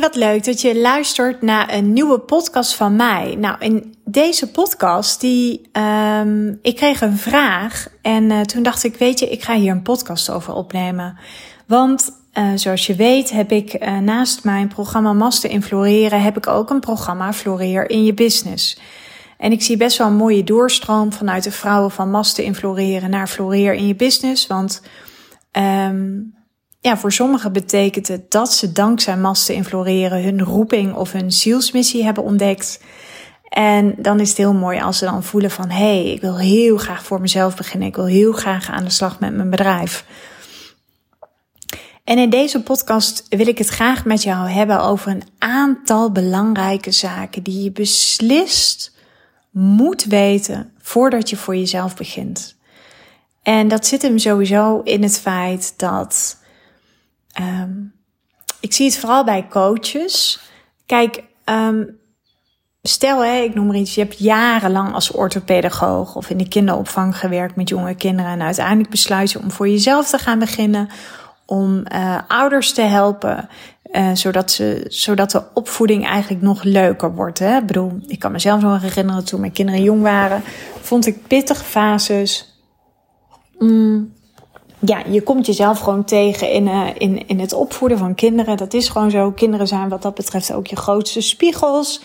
Wat leuk dat je luistert naar een nieuwe podcast van mij. Nou, in deze podcast, die, um, ik kreeg een vraag en uh, toen dacht ik, weet je, ik ga hier een podcast over opnemen. Want uh, zoals je weet heb ik uh, naast mijn programma Master in Floreren, heb ik ook een programma Floreer in je business. En ik zie best wel een mooie doorstroom vanuit de vrouwen van Master in Floreren naar Floreer in je business. Want um, ja, voor sommigen betekent het dat ze dankzij masten in floreren hun roeping of hun zielsmissie hebben ontdekt. En dan is het heel mooi als ze dan voelen van hé, hey, ik wil heel graag voor mezelf beginnen. Ik wil heel graag aan de slag met mijn bedrijf. En in deze podcast wil ik het graag met jou hebben over een aantal belangrijke zaken die je beslist moet weten voordat je voor jezelf begint. En dat zit hem sowieso in het feit dat Um, ik zie het vooral bij coaches. Kijk, um, stel hè, ik noem maar iets, je hebt jarenlang als orthopedagoog of in de kinderopvang gewerkt met jonge kinderen en uiteindelijk besluit je om voor jezelf te gaan beginnen, om uh, ouders te helpen, uh, zodat, ze, zodat de opvoeding eigenlijk nog leuker wordt. Hè? Ik bedoel, ik kan mezelf nog herinneren toen mijn kinderen jong waren, vond ik pittige fases. Mm, ja, je komt jezelf gewoon tegen in, uh, in, in het opvoeden van kinderen. Dat is gewoon zo. Kinderen zijn wat dat betreft ook je grootste spiegels.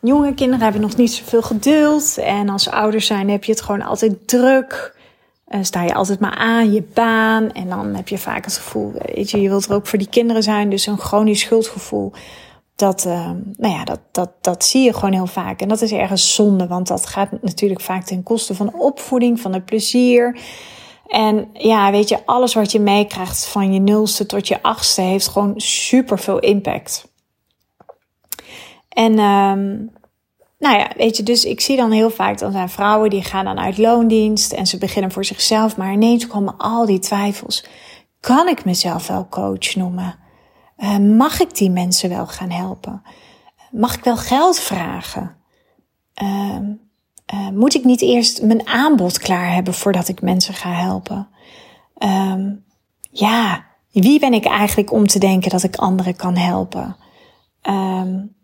Jonge kinderen hebben nog niet zoveel geduld. En als ouders zijn heb je het gewoon altijd druk. Uh, sta je altijd maar aan, je baan. En dan heb je vaak het gevoel, weet je, je wilt er ook voor die kinderen zijn. Dus een chronisch schuldgevoel. Dat, uh, nou ja, dat, dat, dat zie je gewoon heel vaak. En dat is ergens zonde, want dat gaat natuurlijk vaak ten koste van opvoeding, van het plezier. En ja, weet je, alles wat je meekrijgt van je nulste tot je achtste heeft gewoon super veel impact. En um, nou ja, weet je, dus ik zie dan heel vaak, dan zijn vrouwen die gaan dan uit loondienst en ze beginnen voor zichzelf, maar ineens komen al die twijfels. Kan ik mezelf wel coach noemen? Uh, mag ik die mensen wel gaan helpen? Mag ik wel geld vragen? Uh, uh, moet ik niet eerst mijn aanbod klaar hebben voordat ik mensen ga helpen? Um, ja, wie ben ik eigenlijk om te denken dat ik anderen kan helpen? Um,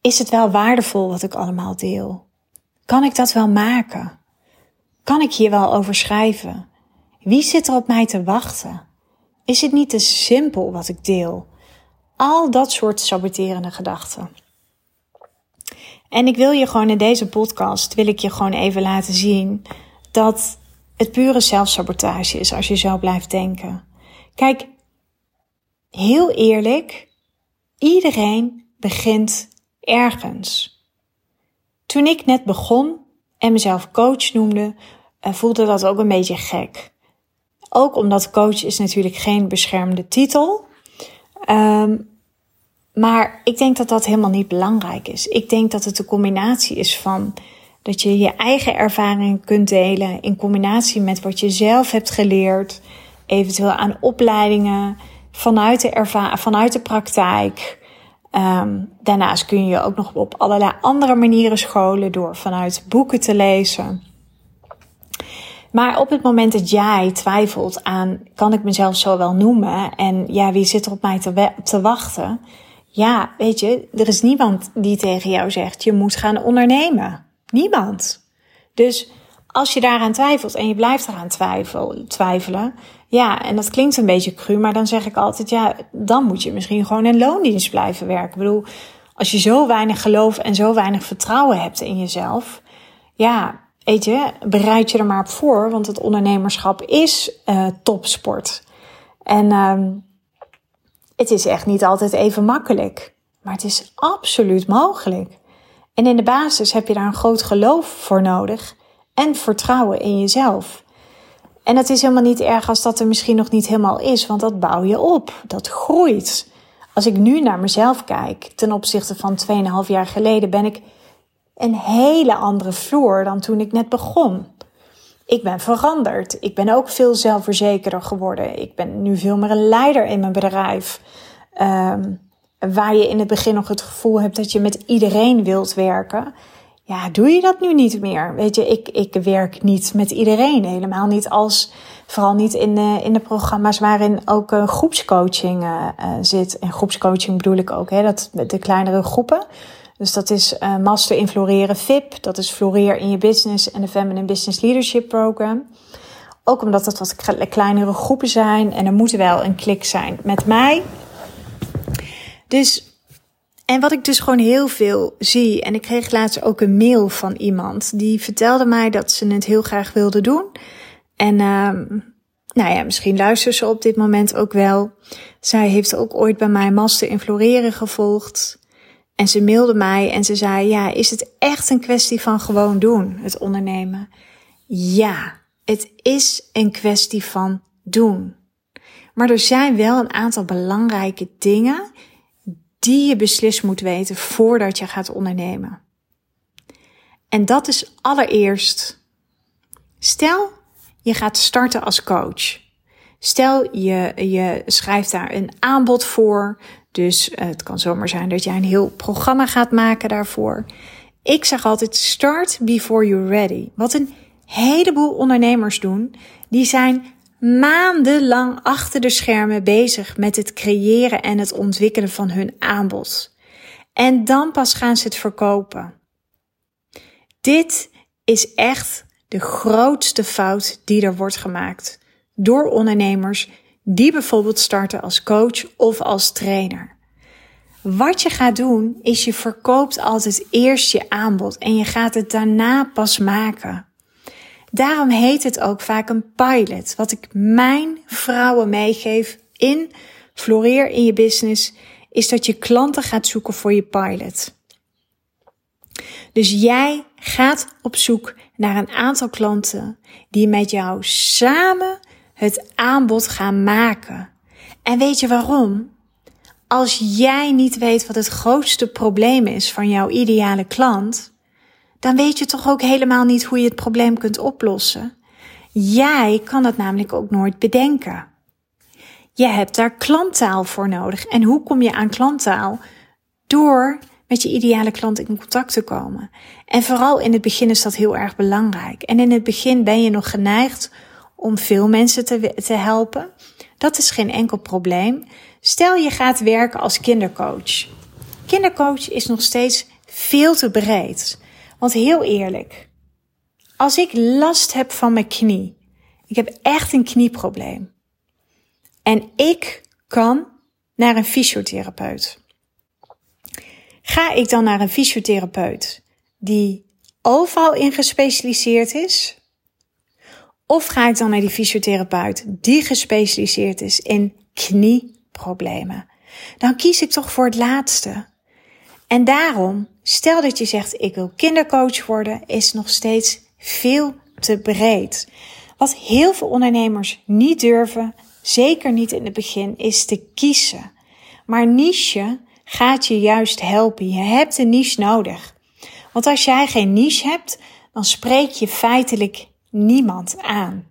is het wel waardevol wat ik allemaal deel? Kan ik dat wel maken? Kan ik hier wel over schrijven? Wie zit er op mij te wachten? Is het niet te simpel wat ik deel? Al dat soort saboterende gedachten. En ik wil je gewoon in deze podcast, wil ik je gewoon even laten zien dat het pure zelfsabotage is als je zo blijft denken. Kijk, heel eerlijk, iedereen begint ergens. Toen ik net begon en mezelf coach noemde, eh, voelde dat ook een beetje gek. Ook omdat coach is natuurlijk geen beschermde titel. Um, maar ik denk dat dat helemaal niet belangrijk is. Ik denk dat het een combinatie is van dat je je eigen ervaringen kunt delen in combinatie met wat je zelf hebt geleerd, eventueel aan opleidingen vanuit de, erva vanuit de praktijk. Um, daarnaast kun je ook nog op allerlei andere manieren scholen door vanuit boeken te lezen. Maar op het moment dat jij twijfelt aan, kan ik mezelf zo wel noemen? En ja, wie zit er op mij te, te wachten? Ja, weet je, er is niemand die tegen jou zegt, je moet gaan ondernemen. Niemand. Dus als je daaraan twijfelt en je blijft eraan twijfel, twijfelen, ja, en dat klinkt een beetje cru, maar dan zeg ik altijd, ja, dan moet je misschien gewoon in loondienst blijven werken. Ik bedoel, als je zo weinig geloof en zo weinig vertrouwen hebt in jezelf, ja, weet je, bereid je er maar op voor, want het ondernemerschap is uh, topsport. En uh, het is echt niet altijd even makkelijk, maar het is absoluut mogelijk. En in de basis heb je daar een groot geloof voor nodig en vertrouwen in jezelf. En het is helemaal niet erg als dat er misschien nog niet helemaal is, want dat bouw je op, dat groeit. Als ik nu naar mezelf kijk ten opzichte van 2,5 jaar geleden, ben ik een hele andere vloer dan toen ik net begon. Ik ben veranderd. Ik ben ook veel zelfverzekerder geworden. Ik ben nu veel meer een leider in mijn bedrijf. Um, waar je in het begin nog het gevoel hebt dat je met iedereen wilt werken. Ja, doe je dat nu niet meer? Weet je, ik, ik werk niet met iedereen. Helemaal niet als, vooral niet in de, in de programma's waarin ook uh, groepscoaching uh, zit. En groepscoaching bedoel ik ook, hè, dat, de kleinere groepen. Dus dat is uh, Master in Floreren VIP, dat is Floreer in je Business en de Feminine Business Leadership Program. Ook omdat het wat kleinere groepen zijn en er moet wel een klik zijn met mij. Dus, en wat ik dus gewoon heel veel zie, en ik kreeg laatst ook een mail van iemand die vertelde mij dat ze het heel graag wilde doen. En uh, nou ja, misschien luistert ze op dit moment ook wel. Zij heeft ook ooit bij mij Master in Floreren gevolgd. En ze mailde mij en ze zei: Ja, is het echt een kwestie van gewoon doen, het ondernemen? Ja, het is een kwestie van doen. Maar er zijn wel een aantal belangrijke dingen die je beslist moet weten voordat je gaat ondernemen. En dat is allereerst, stel je gaat starten als coach. Stel je, je schrijft daar een aanbod voor, dus uh, het kan zomaar zijn dat jij een heel programma gaat maken daarvoor. Ik zeg altijd start before you're ready. Wat een heleboel ondernemers doen, die zijn maandenlang achter de schermen bezig met het creëren en het ontwikkelen van hun aanbod. En dan pas gaan ze het verkopen. Dit is echt de grootste fout die er wordt gemaakt door ondernemers die bijvoorbeeld starten als coach of als trainer. Wat je gaat doen is je verkoopt altijd eerst je aanbod en je gaat het daarna pas maken. Daarom heet het ook vaak een pilot. Wat ik mijn vrouwen meegeef in Floreer in je business, is dat je klanten gaat zoeken voor je pilot. Dus jij gaat op zoek naar een aantal klanten die met jou samen het aanbod gaan maken. En weet je waarom? Als jij niet weet wat het grootste probleem is van jouw ideale klant, dan weet je toch ook helemaal niet hoe je het probleem kunt oplossen. Jij kan het namelijk ook nooit bedenken. Je hebt daar klanttaal voor nodig. En hoe kom je aan klanttaal? Door met je ideale klant in contact te komen. En vooral in het begin is dat heel erg belangrijk. En in het begin ben je nog geneigd om veel mensen te, te helpen. Dat is geen enkel probleem. Stel je gaat werken als kindercoach. Kindercoach is nog steeds veel te breed. Want heel eerlijk, als ik last heb van mijn knie, ik heb echt een knieprobleem. En ik kan naar een fysiotherapeut. Ga ik dan naar een fysiotherapeut die overal in gespecialiseerd is? Of ga ik dan naar die fysiotherapeut die gespecialiseerd is in knieproblemen? Dan kies ik toch voor het laatste. En daarom, stel dat je zegt ik wil kindercoach worden, is nog steeds veel te breed. Wat heel veel ondernemers niet durven, zeker niet in het begin, is te kiezen. Maar niche gaat je juist helpen. Je hebt een niche nodig. Want als jij geen niche hebt, dan spreek je feitelijk niemand aan.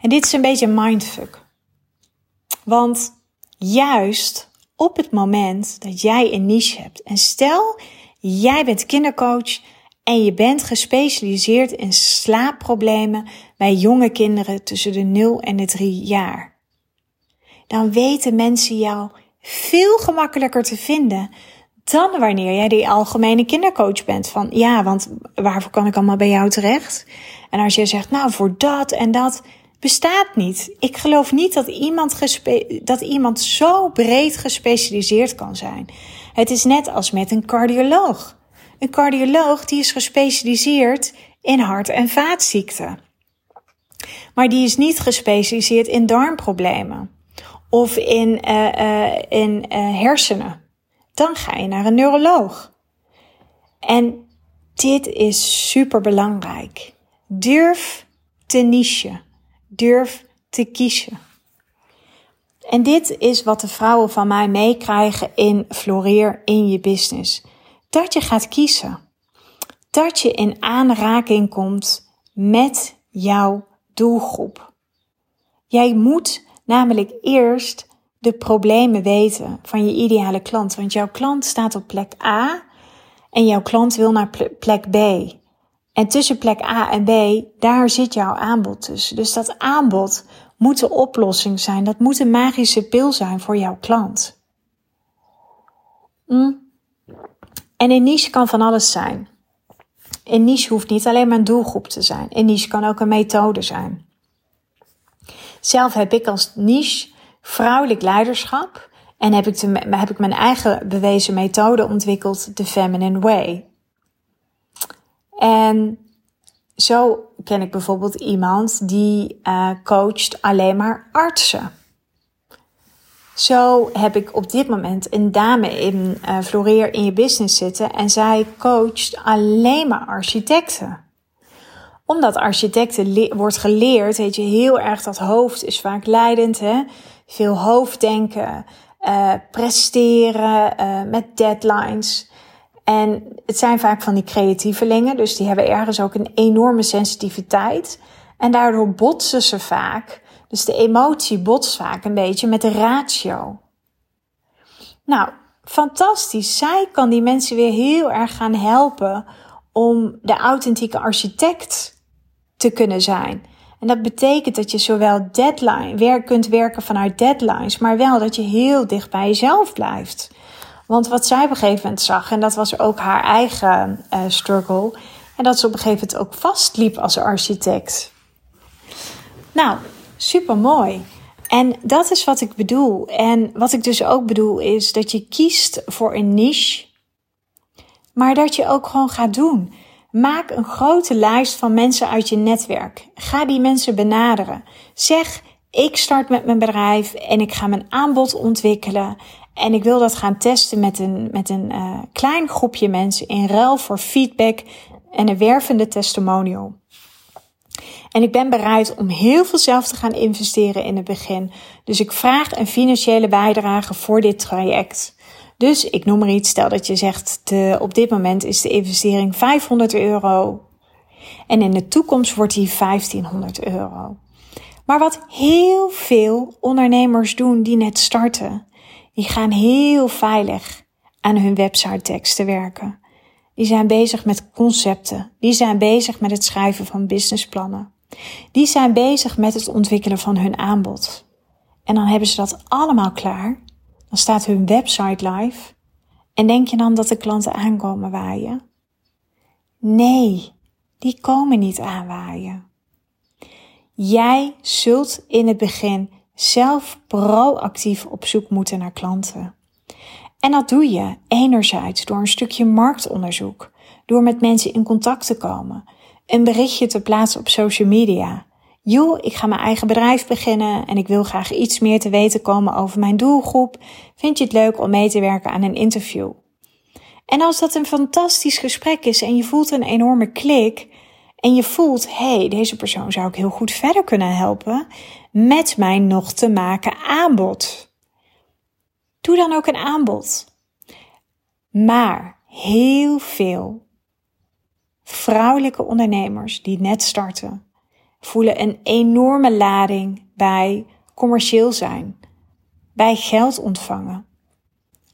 En dit is een beetje mindfuck. Want juist op het moment dat jij een niche hebt. En stel, jij bent kindercoach en je bent gespecialiseerd in slaapproblemen bij jonge kinderen tussen de 0 en de 3 jaar. Dan weten mensen jou veel gemakkelijker te vinden dan wanneer jij die algemene kindercoach bent. Van ja, want waarvoor kan ik allemaal bij jou terecht? En als je zegt, nou voor dat en dat, bestaat niet. Ik geloof niet dat iemand, dat iemand zo breed gespecialiseerd kan zijn. Het is net als met een cardioloog. Een cardioloog die is gespecialiseerd in hart- en vaatziekten. Maar die is niet gespecialiseerd in darmproblemen of in, uh, uh, in uh, hersenen. Dan ga je naar een neuroloog. En dit is super belangrijk. Durf te nichen. Durf te kiezen. En dit is wat de vrouwen van mij meekrijgen in Floreer in je business. Dat je gaat kiezen. dat je in aanraking komt met jouw doelgroep. Jij moet namelijk eerst de problemen weten van je ideale klant. Want jouw klant staat op plek A en jouw klant wil naar plek B. En tussen plek A en B, daar zit jouw aanbod tussen. Dus dat aanbod moet de oplossing zijn. Dat moet een magische pil zijn voor jouw klant. Mm. En een niche kan van alles zijn. Een niche hoeft niet alleen maar een doelgroep te zijn. Een niche kan ook een methode zijn. Zelf heb ik als niche vrouwelijk leiderschap. En heb ik, heb ik mijn eigen bewezen methode ontwikkeld, de Feminine Way. En zo ken ik bijvoorbeeld iemand die uh, coacht alleen maar artsen. Zo heb ik op dit moment een dame in uh, Floreer in je business zitten en zij coacht alleen maar architecten. Omdat architecten wordt geleerd, weet je, heel erg dat hoofd is vaak leidend, hè? Veel hoofddenken, uh, presteren uh, met deadlines. En het zijn vaak van die creatievelingen, dus die hebben ergens ook een enorme sensitiviteit. En daardoor botsen ze vaak dus de emotie botst vaak een beetje met de ratio. Nou, fantastisch. Zij kan die mensen weer heel erg gaan helpen om de authentieke architect te kunnen zijn. En dat betekent dat je zowel deadline, werk kunt werken vanuit deadlines, maar wel dat je heel dicht bij jezelf blijft. Want wat zij op een gegeven moment zag, en dat was ook haar eigen uh, struggle, en dat ze op een gegeven moment ook vastliep als architect. Nou, Super mooi. En dat is wat ik bedoel. En wat ik dus ook bedoel is dat je kiest voor een niche, maar dat je ook gewoon gaat doen. Maak een grote lijst van mensen uit je netwerk. Ga die mensen benaderen. Zeg: ik start met mijn bedrijf en ik ga mijn aanbod ontwikkelen. En ik wil dat gaan testen met een, met een uh, klein groepje mensen in ruil voor feedback en een wervende testimonial. En ik ben bereid om heel veel zelf te gaan investeren in het begin. Dus ik vraag een financiële bijdrage voor dit traject. Dus ik noem er iets, stel dat je zegt, de, op dit moment is de investering 500 euro. En in de toekomst wordt die 1500 euro. Maar wat heel veel ondernemers doen die net starten, die gaan heel veilig aan hun website teksten werken. Die zijn bezig met concepten. Die zijn bezig met het schrijven van businessplannen. Die zijn bezig met het ontwikkelen van hun aanbod. En dan hebben ze dat allemaal klaar. Dan staat hun website live. En denk je dan dat de klanten aankomen waaien? Nee, die komen niet aanwaaien. Jij zult in het begin zelf proactief op zoek moeten naar klanten. En dat doe je enerzijds door een stukje marktonderzoek, door met mensen in contact te komen, een berichtje te plaatsen op social media. Joh, ik ga mijn eigen bedrijf beginnen en ik wil graag iets meer te weten komen over mijn doelgroep. Vind je het leuk om mee te werken aan een interview? En als dat een fantastisch gesprek is en je voelt een enorme klik en je voelt, hé, hey, deze persoon zou ik heel goed verder kunnen helpen met mijn nog te maken aanbod. Doe dan ook een aanbod. Maar heel veel vrouwelijke ondernemers die net starten, voelen een enorme lading bij commercieel zijn, bij geld ontvangen,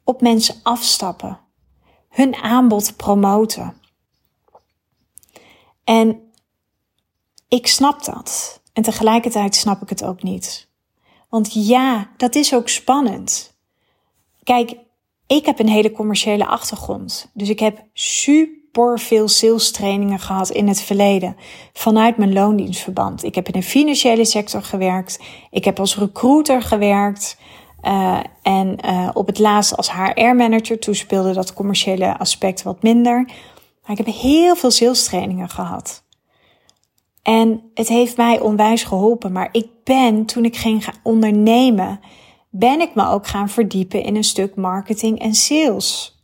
op mensen afstappen, hun aanbod promoten. En ik snap dat. En tegelijkertijd snap ik het ook niet. Want ja, dat is ook spannend. Kijk, ik heb een hele commerciële achtergrond. Dus ik heb super veel sales trainingen gehad in het verleden vanuit mijn loondienstverband. Ik heb in de financiële sector gewerkt. Ik heb als recruiter gewerkt. Uh, en uh, op het laatst als HR-manager. Toen speelde dat commerciële aspect wat minder. Maar ik heb heel veel sales trainingen gehad. En het heeft mij onwijs geholpen. Maar ik ben, toen ik ging gaan ondernemen, ben ik me ook gaan verdiepen in een stuk marketing en sales.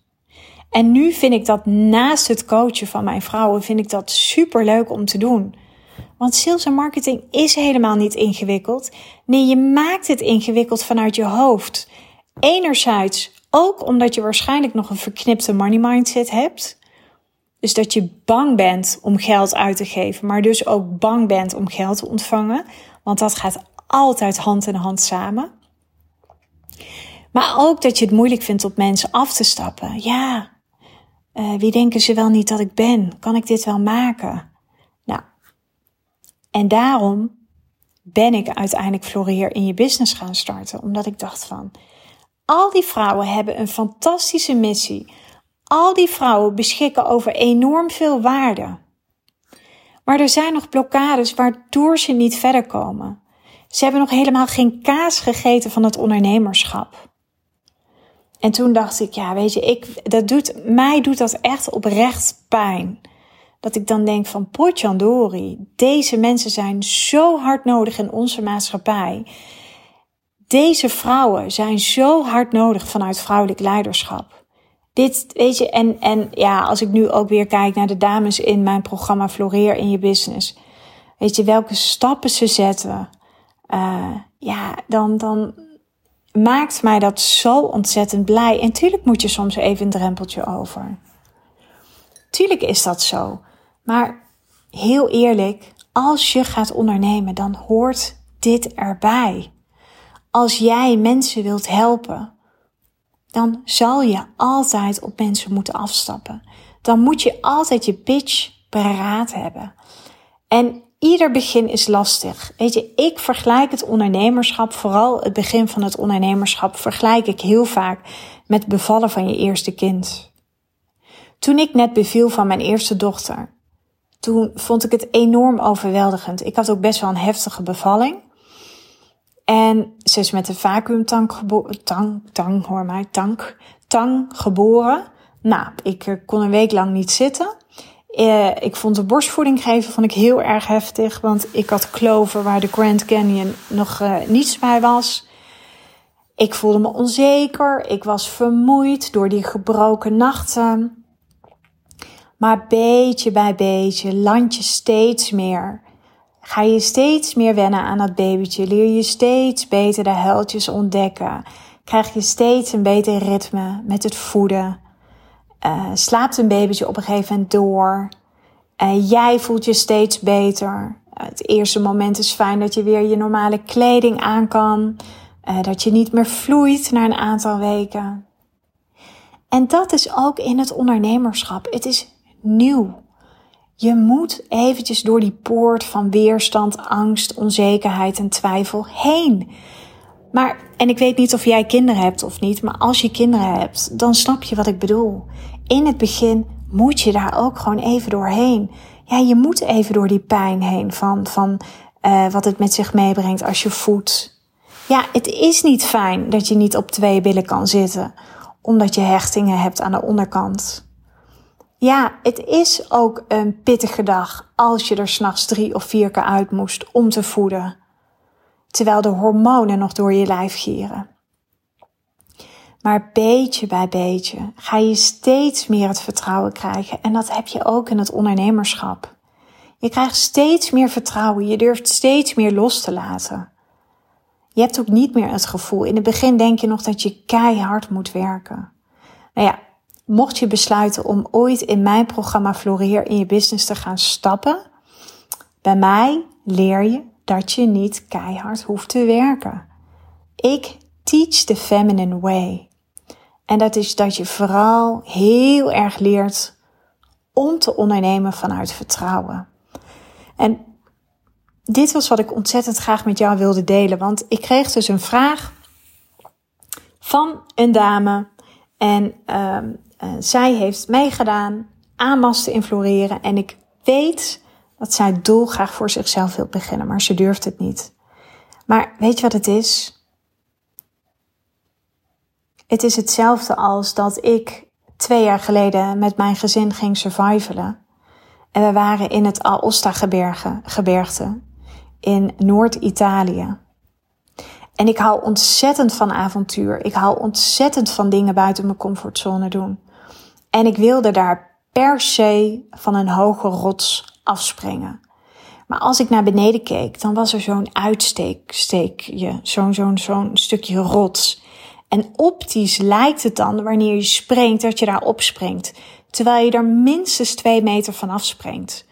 En nu vind ik dat naast het coachen van mijn vrouwen, vind ik dat super leuk om te doen. Want sales en marketing is helemaal niet ingewikkeld. Nee, je maakt het ingewikkeld vanuit je hoofd. Enerzijds ook omdat je waarschijnlijk nog een verknipte money mindset hebt. Dus dat je bang bent om geld uit te geven, maar dus ook bang bent om geld te ontvangen. Want dat gaat altijd hand in hand samen. Maar ook dat je het moeilijk vindt op mensen af te stappen. Ja, uh, wie denken ze wel niet dat ik ben? Kan ik dit wel maken? Nou, en daarom ben ik uiteindelijk Floreer in je business gaan starten. Omdat ik dacht van, al die vrouwen hebben een fantastische missie. Al die vrouwen beschikken over enorm veel waarde. Maar er zijn nog blokkades waardoor ze niet verder komen. Ze hebben nog helemaal geen kaas gegeten van het ondernemerschap. En toen dacht ik, ja, weet je, ik, dat doet, mij doet dat echt oprecht pijn. Dat ik dan denk van, potjandori, deze mensen zijn zo hard nodig in onze maatschappij. Deze vrouwen zijn zo hard nodig vanuit vrouwelijk leiderschap. Dit, weet je, en, en ja, als ik nu ook weer kijk naar de dames in mijn programma Floreer in je business. Weet je, welke stappen ze zetten. Uh, ja, dan, dan maakt mij dat zo ontzettend blij. En tuurlijk moet je soms even een drempeltje over. Tuurlijk is dat zo. Maar heel eerlijk, als je gaat ondernemen, dan hoort dit erbij. Als jij mensen wilt helpen, dan zal je altijd op mensen moeten afstappen. Dan moet je altijd je pitch paraat hebben. En ieder begin is lastig. Weet je, ik vergelijk het ondernemerschap, vooral het begin van het ondernemerschap, vergelijk ik heel vaak met bevallen van je eerste kind. Toen ik net beviel van mijn eerste dochter, toen vond ik het enorm overweldigend. Ik had ook best wel een heftige bevalling. En ze is met een vacuümtank tang, tang, hoor mij, tank, tang geboren. Nou, ik eh, kon een week lang niet zitten. Uh, ik vond de borstvoeding geven vond ik heel erg heftig, want ik had kloven waar de Grand Canyon nog uh, niets bij was. Ik voelde me onzeker, ik was vermoeid door die gebroken nachten. Maar beetje bij beetje land je steeds meer. Ga je steeds meer wennen aan dat babytje, leer je steeds beter de huiltjes ontdekken. Krijg je steeds een beter ritme met het voeden. Uh, slaapt een babytje op een gegeven moment door. Uh, jij voelt je steeds beter. Uh, het eerste moment is fijn dat je weer je normale kleding aan kan. dat je niet meer vloeit na een aantal weken. En dat is ook in het ondernemerschap. Het is nieuw. Je moet eventjes door die poort van weerstand, angst, onzekerheid en twijfel heen. Maar, en ik weet niet of jij kinderen hebt of niet, maar als je kinderen hebt, dan snap je wat ik bedoel in het begin moet je daar ook gewoon even doorheen. Ja, je moet even door die pijn heen van, van uh, wat het met zich meebrengt als je voedt. Ja, het is niet fijn dat je niet op twee billen kan zitten, omdat je hechtingen hebt aan de onderkant. Ja, het is ook een pittige dag als je er s'nachts drie of vier keer uit moest om te voeden, terwijl de hormonen nog door je lijf gieren. Maar beetje bij beetje ga je steeds meer het vertrouwen krijgen. En dat heb je ook in het ondernemerschap. Je krijgt steeds meer vertrouwen. Je durft steeds meer los te laten. Je hebt ook niet meer het gevoel. In het begin denk je nog dat je keihard moet werken. Nou ja, mocht je besluiten om ooit in mijn programma Floreer in je business te gaan stappen, bij mij leer je dat je niet keihard hoeft te werken. Ik teach the feminine way. En dat is dat je vooral heel erg leert om te ondernemen vanuit vertrouwen. En dit was wat ik ontzettend graag met jou wilde delen. Want ik kreeg dus een vraag van een dame. En uh, zij heeft meegedaan aan masten infloreren. En ik weet dat zij dolgraag voor zichzelf wil beginnen. Maar ze durft het niet. Maar weet je wat het is? Het is hetzelfde als dat ik twee jaar geleden met mijn gezin ging survivalen. En we waren in het Aosta gebergte in Noord-Italië. En ik hou ontzettend van avontuur. Ik hou ontzettend van dingen buiten mijn comfortzone doen. En ik wilde daar per se van een hoge rots afspringen. Maar als ik naar beneden keek, dan was er zo'n uitsteekje, zo'n zo'n stukje rots. En optisch lijkt het dan, wanneer je springt, dat je daar opspringt. terwijl je er minstens twee meter van afspringt.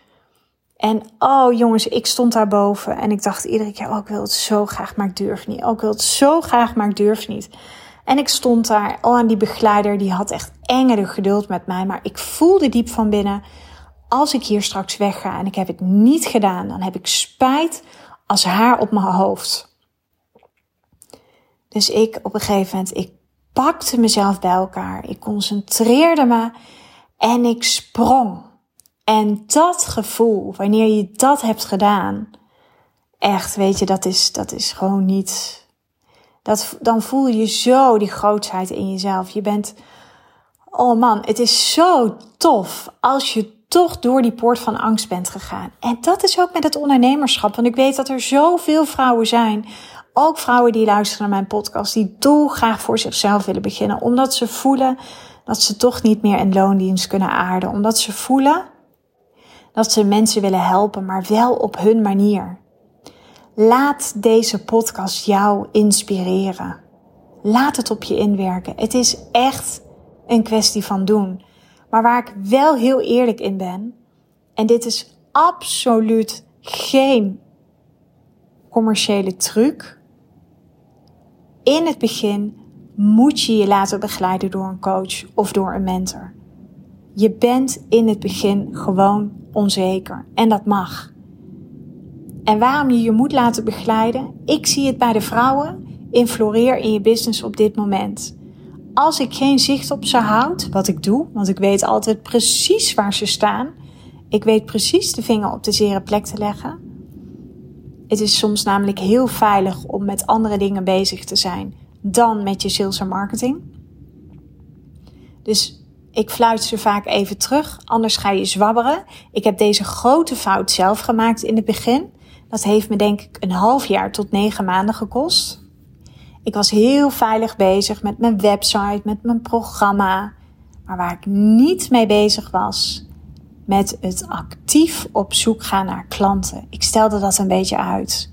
En oh jongens, ik stond daar boven en ik dacht iedere keer, oh ik wil het zo graag, maar ik durf niet. Oh ik wil het zo graag, maar ik durf niet. En ik stond daar, oh en die begeleider die had echt engere geduld met mij, maar ik voelde diep van binnen, als ik hier straks wegga en ik heb het niet gedaan, dan heb ik spijt als haar op mijn hoofd. Dus ik op een gegeven moment, ik pakte mezelf bij elkaar, ik concentreerde me en ik sprong. En dat gevoel, wanneer je dat hebt gedaan, echt, weet je, dat is, dat is gewoon niet. Dat, dan voel je zo die grootheid in jezelf. Je bent, oh man, het is zo tof als je toch door die poort van angst bent gegaan. En dat is ook met het ondernemerschap. Want ik weet dat er zoveel vrouwen zijn, ook vrouwen die luisteren naar mijn podcast, die dolgraag voor zichzelf willen beginnen. Omdat ze voelen dat ze toch niet meer in loondienst kunnen aarden. Omdat ze voelen dat ze mensen willen helpen, maar wel op hun manier. Laat deze podcast jou inspireren. Laat het op je inwerken. Het is echt een kwestie van doen. Maar waar ik wel heel eerlijk in ben, en dit is absoluut geen commerciële truc. In het begin moet je je laten begeleiden door een coach of door een mentor. Je bent in het begin gewoon onzeker en dat mag. En waarom je je moet laten begeleiden? Ik zie het bij de vrouwen in Floreer in je business op dit moment. Als ik geen zicht op ze houd, wat ik doe, want ik weet altijd precies waar ze staan. Ik weet precies de vinger op de zere plek te leggen. Het is soms namelijk heel veilig om met andere dingen bezig te zijn dan met je sales en marketing. Dus ik fluit ze vaak even terug, anders ga je zwabberen. Ik heb deze grote fout zelf gemaakt in het begin. Dat heeft me denk ik een half jaar tot negen maanden gekost. Ik was heel veilig bezig met mijn website, met mijn programma. Maar waar ik niet mee bezig was, met het actief op zoek gaan naar klanten. Ik stelde dat een beetje uit.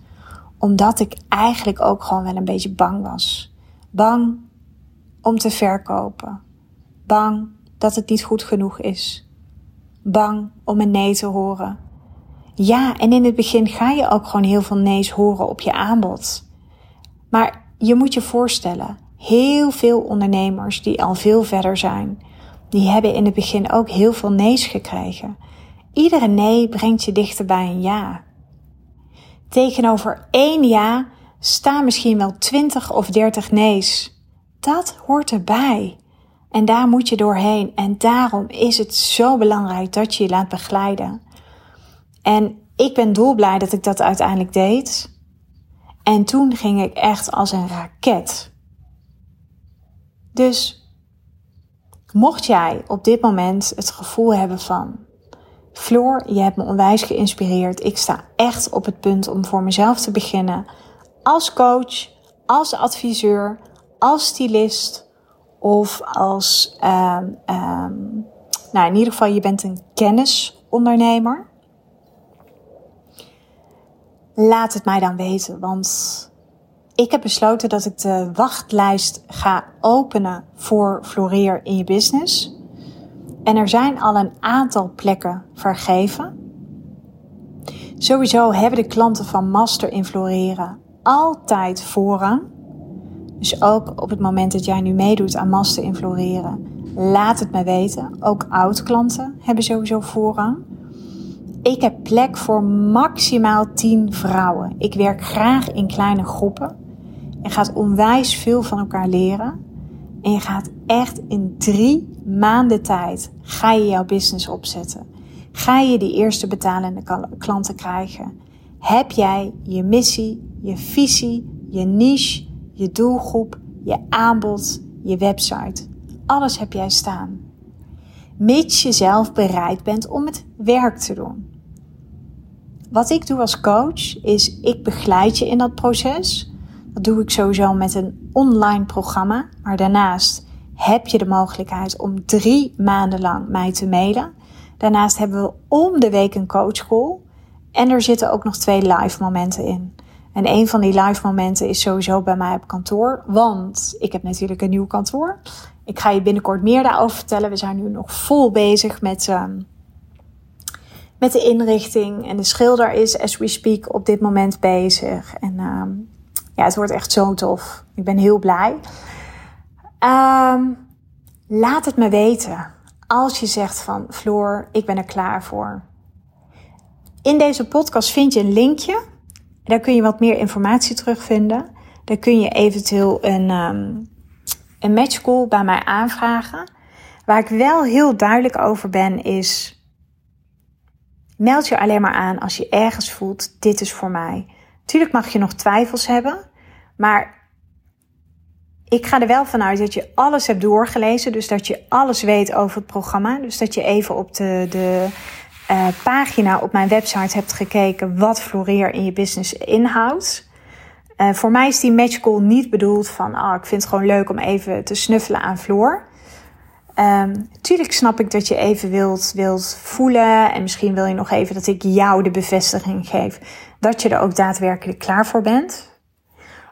Omdat ik eigenlijk ook gewoon wel een beetje bang was. Bang om te verkopen. Bang dat het niet goed genoeg is. Bang om een nee te horen. Ja, en in het begin ga je ook gewoon heel veel nee's horen op je aanbod. Maar je moet je voorstellen, heel veel ondernemers die al veel verder zijn, die hebben in het begin ook heel veel nee's gekregen. Iedere nee brengt je dichter bij een ja. Tegenover één ja staan misschien wel twintig of dertig nee's. Dat hoort erbij. En daar moet je doorheen. En daarom is het zo belangrijk dat je je laat begeleiden. En ik ben dolblij dat ik dat uiteindelijk deed. En toen ging ik echt als een raket. Dus mocht jij op dit moment het gevoel hebben van Floor, je hebt me onwijs geïnspireerd. Ik sta echt op het punt om voor mezelf te beginnen. Als coach, als adviseur, als stylist of als, um, um, nou in ieder geval, je bent een kennisondernemer. Laat het mij dan weten, want ik heb besloten dat ik de wachtlijst ga openen voor Floreer in je business. En er zijn al een aantal plekken vergeven. Sowieso hebben de klanten van Master in Floreren altijd voorrang. Dus ook op het moment dat jij nu meedoet aan Master in Floreren, laat het me weten. Ook oud-klanten hebben sowieso voorrang. Ik heb plek voor maximaal 10 vrouwen. Ik werk graag in kleine groepen. Je gaat onwijs veel van elkaar leren. En je gaat echt in drie maanden tijd ga je jouw business opzetten. Ga je die eerste betalende klanten krijgen. Heb jij je missie, je visie, je niche, je doelgroep, je aanbod, je website. Alles heb jij staan. Mits je zelf bereid bent om het werk te doen. Wat ik doe als coach is ik begeleid je in dat proces. Doe ik sowieso met een online programma. Maar daarnaast heb je de mogelijkheid om drie maanden lang mij te mailen. Daarnaast hebben we om de week een coachcall. En er zitten ook nog twee live momenten in. En een van die live momenten is sowieso bij mij op kantoor. Want ik heb natuurlijk een nieuw kantoor. Ik ga je binnenkort meer daarover vertellen. We zijn nu nog vol bezig met, ehm, met de inrichting. En de schilder is, as we speak, op dit moment bezig. En ehm, ja, het wordt echt zo tof. Ik ben heel blij. Ehm, laat het me weten. Als je zegt van Floor, ik ben er klaar voor. In deze podcast vind je een linkje. Daar kun je wat meer informatie terugvinden. Daar kun je eventueel een, um, een match call bij mij aanvragen. Waar ik wel heel duidelijk over ben is... Meld je alleen maar aan als je ergens voelt, dit is voor mij. Tuurlijk mag je nog twijfels hebben. Maar ik ga er wel vanuit dat je alles hebt doorgelezen. Dus dat je alles weet over het programma. Dus dat je even op de, de uh, pagina op mijn website hebt gekeken wat Floreer in je business inhoudt. Uh, voor mij is die match call niet bedoeld van, ah, ik vind het gewoon leuk om even te snuffelen aan Floor. Um, tuurlijk snap ik dat je even wilt, wilt voelen en misschien wil je nog even dat ik jou de bevestiging geef dat je er ook daadwerkelijk klaar voor bent.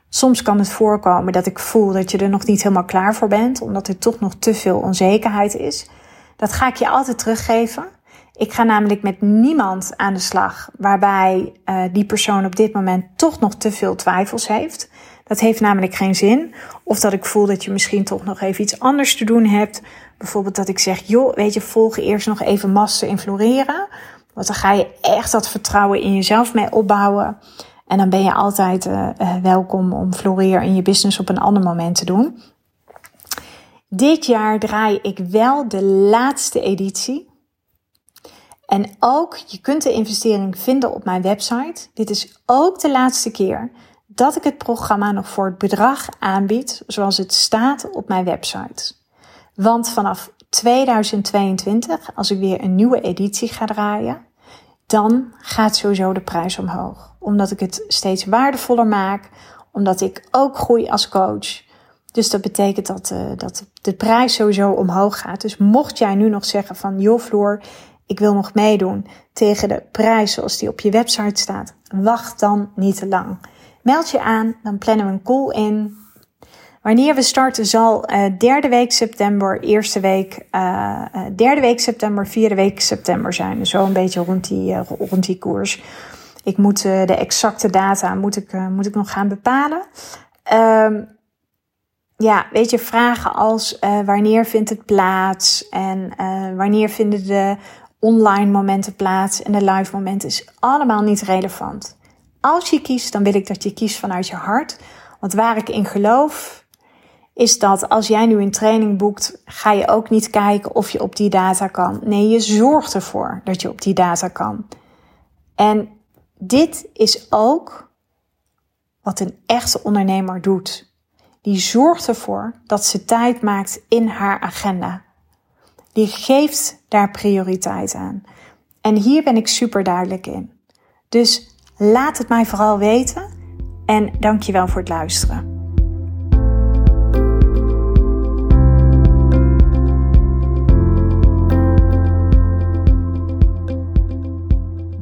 Soms kan het voorkomen dat ik voel dat je er nog niet helemaal klaar voor bent, omdat er toch nog te veel onzekerheid is. Dat ga ik je altijd teruggeven. Ik ga namelijk met niemand aan de slag waarbij uh, die persoon op dit moment toch nog te veel twijfels heeft. Dat heeft namelijk geen zin. Of dat ik voel dat je misschien toch nog even iets anders te doen hebt. Bijvoorbeeld dat ik zeg, joh, weet je, volg eerst nog even master in floreren. Want dan ga je echt dat vertrouwen in jezelf mee opbouwen. En dan ben je altijd uh, welkom om Floreer in je business op een ander moment te doen. Dit jaar draai ik wel de laatste editie. En ook, je kunt de investering vinden op mijn website. Dit is ook de laatste keer dat ik het programma nog voor het bedrag aanbied zoals het staat op mijn website. Want vanaf 2022, als ik weer een nieuwe editie ga draaien, dan gaat sowieso de prijs omhoog. Omdat ik het steeds waardevoller maak, omdat ik ook groei als coach. Dus dat betekent dat, uh, dat de prijs sowieso omhoog gaat. Dus mocht jij nu nog zeggen van joh Floor, ik wil nog meedoen tegen de prijs zoals die op je website staat, wacht dan niet te lang. Meld je aan, dan plannen we een call in. Wanneer we starten zal uh, derde week september, eerste week, uh, derde week september, vierde week september zijn. Dus zo een beetje rond die, rond die koers. Ik moet de exacte data moet ik, moet ik nog gaan bepalen. Um, ja, weet je, vragen als wanneer vindt het plaats en wanneer vinden de online momenten plaats en de live momenten is allemaal niet relevant. Als je kiest, dan wil ik dat je kiest vanuit je hart. Want waar ik in geloof, is dat als jij nu een training boekt, ga je ook niet kijken of je op die data kan. Nee, je zorgt ervoor dat je op die data kan. En dit is ook wat een echte ondernemer doet. Die zorgt ervoor dat ze tijd maakt in haar agenda. Die geeft daar prioriteit aan. En hier ben ik super duidelijk in. Dus laat het mij vooral weten en dankjewel voor het luisteren.